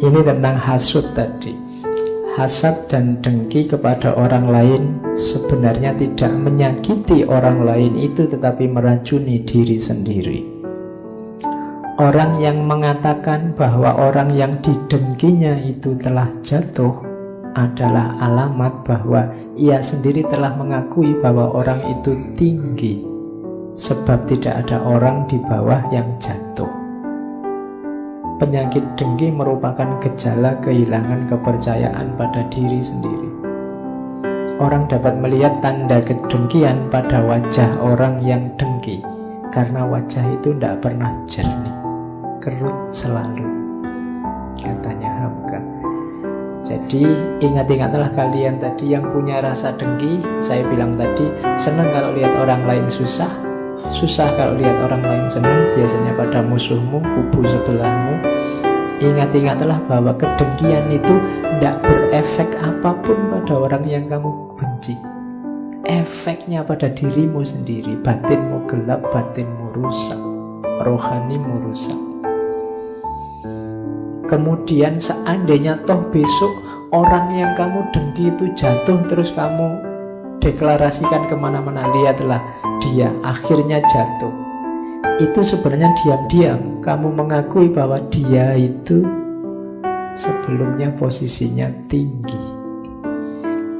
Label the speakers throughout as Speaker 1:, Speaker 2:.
Speaker 1: Ini tentang hasut tadi. Hasad dan dengki kepada orang lain sebenarnya tidak menyakiti orang lain itu tetapi meracuni diri sendiri. Orang yang mengatakan bahwa orang yang didengkinya itu telah jatuh adalah alamat bahwa ia sendiri telah mengakui bahwa orang itu tinggi, sebab tidak ada orang di bawah yang jatuh. Penyakit dengki merupakan gejala kehilangan kepercayaan pada diri sendiri. Orang dapat melihat tanda kedengkian pada wajah orang yang dengki karena wajah itu tidak pernah jernih, kerut selalu. Katanya Hamka. Jadi ingat-ingatlah kalian tadi yang punya rasa dengki Saya bilang tadi senang kalau lihat orang lain susah Susah kalau lihat orang lain senang Biasanya pada musuhmu, kubu sebelahmu. Ingat-ingatlah bahwa kedengkian itu tidak berefek apa pun pada orang yang kamu benci. Efeknya pada dirimu sendiri Batinmu gelap, batinmu rusak Rohanimu rusak. Kemudian seandainya toh besok orang yang kamu dengki itu jatuh terus kamu deklarasikan ke mana-mana. Lihatlah dia akhirnya jatuh. Itu sebenarnya diam-diam. Kamu mengakui bahwa dia itu sebelumnya posisinya tinggi.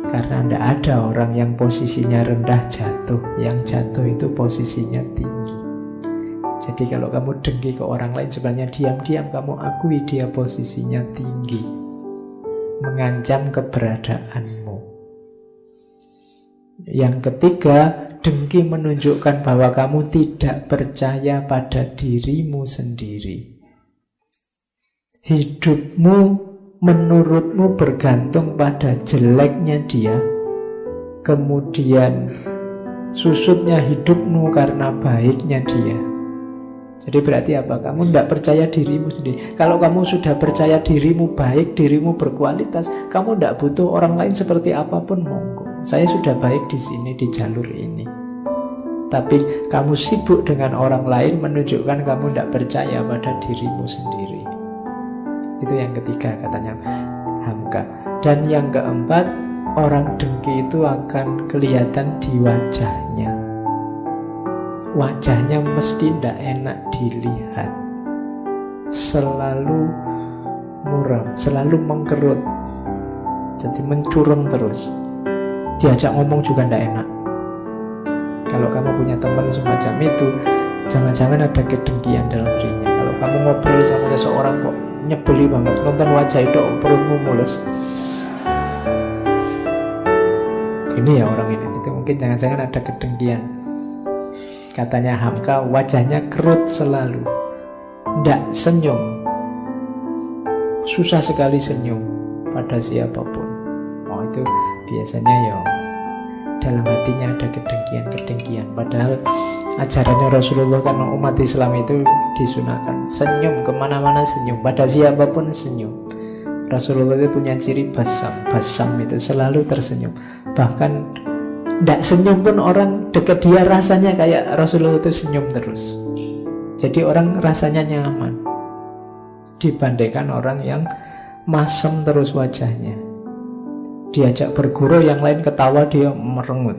Speaker 1: Karena tidak ada orang yang posisinya rendah jatuh. Yang jatuh itu posisinya tinggi. Jadi kalau kamu dengki ke orang lain sebenarnya diam-diam kamu akui dia posisinya tinggi. Mengancam keberadaanmu yang ketiga, dengki menunjukkan bahwa kamu tidak percaya pada dirimu sendiri. Hidupmu menurutmu bergantung pada jeleknya dia, kemudian susutnya hidupmu karena baiknya dia. Jadi berarti apa? Kamu tidak percaya dirimu sendiri. Kalau kamu sudah percaya dirimu baik, dirimu berkualitas, kamu tidak butuh orang lain seperti apa pun monggo. Saya sudah baik di sini di jalur ini. Tapi kamu sibuk dengan orang lain menunjukkan kamu tidak percaya pada dirimu sendiri. Itu yang ketiga katanya Hamka. Dan yang keempat, orang dengki itu akan kelihatan di wajahnya. Wajahnya mesti tidak enak dilihat. Selalu muram, selalu mengkerut. Jadi mencurung terus diajak ngomong juga tidak enak. Kalau kamu punya teman semacam itu jangan-jangan ada kedengkian dalam dirinya. Kalau kamu ngobrol sama seseorang kok nyebeli banget nonton wajah itu perutmu mules. Ini ya orang ini itu mungkin jangan-jangan ada kedengkian. Katanya Hamka wajahnya kerut selalu. Tidak senyum. Susah sekali senyum pada siapa pun. Oh itu biasanya ya dalam hatinya ada kedengkian-kedengkian. Padahal ajarannya Rasulullah kan umat Islam itu disunahkan. Senyum ke mana-mana senyum. Pada siapa pun senyum. Rasulullah itu punya ciri basam. Basam itu selalu tersenyum. Bahkan tidak senyum pun orang dekat dia rasanya kayak Rasulullah itu senyum terus. Jadi orang rasanya nyaman. Dibandingkan orang yang masem terus wajahnya diajak berguru yang lain ketawa dia merengut.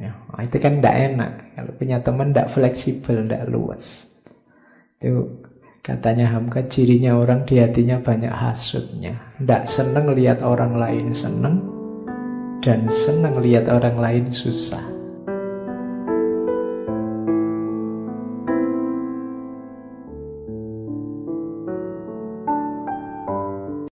Speaker 1: Ya, itu kan tidak enak. Kalau punya teman tidak fleksibel tidak luas. Itu katanya Hamka cirinya orang di hatinya banyak hasutnya. Tidak senang lihat orang lain senang dan senang lihat orang lain susah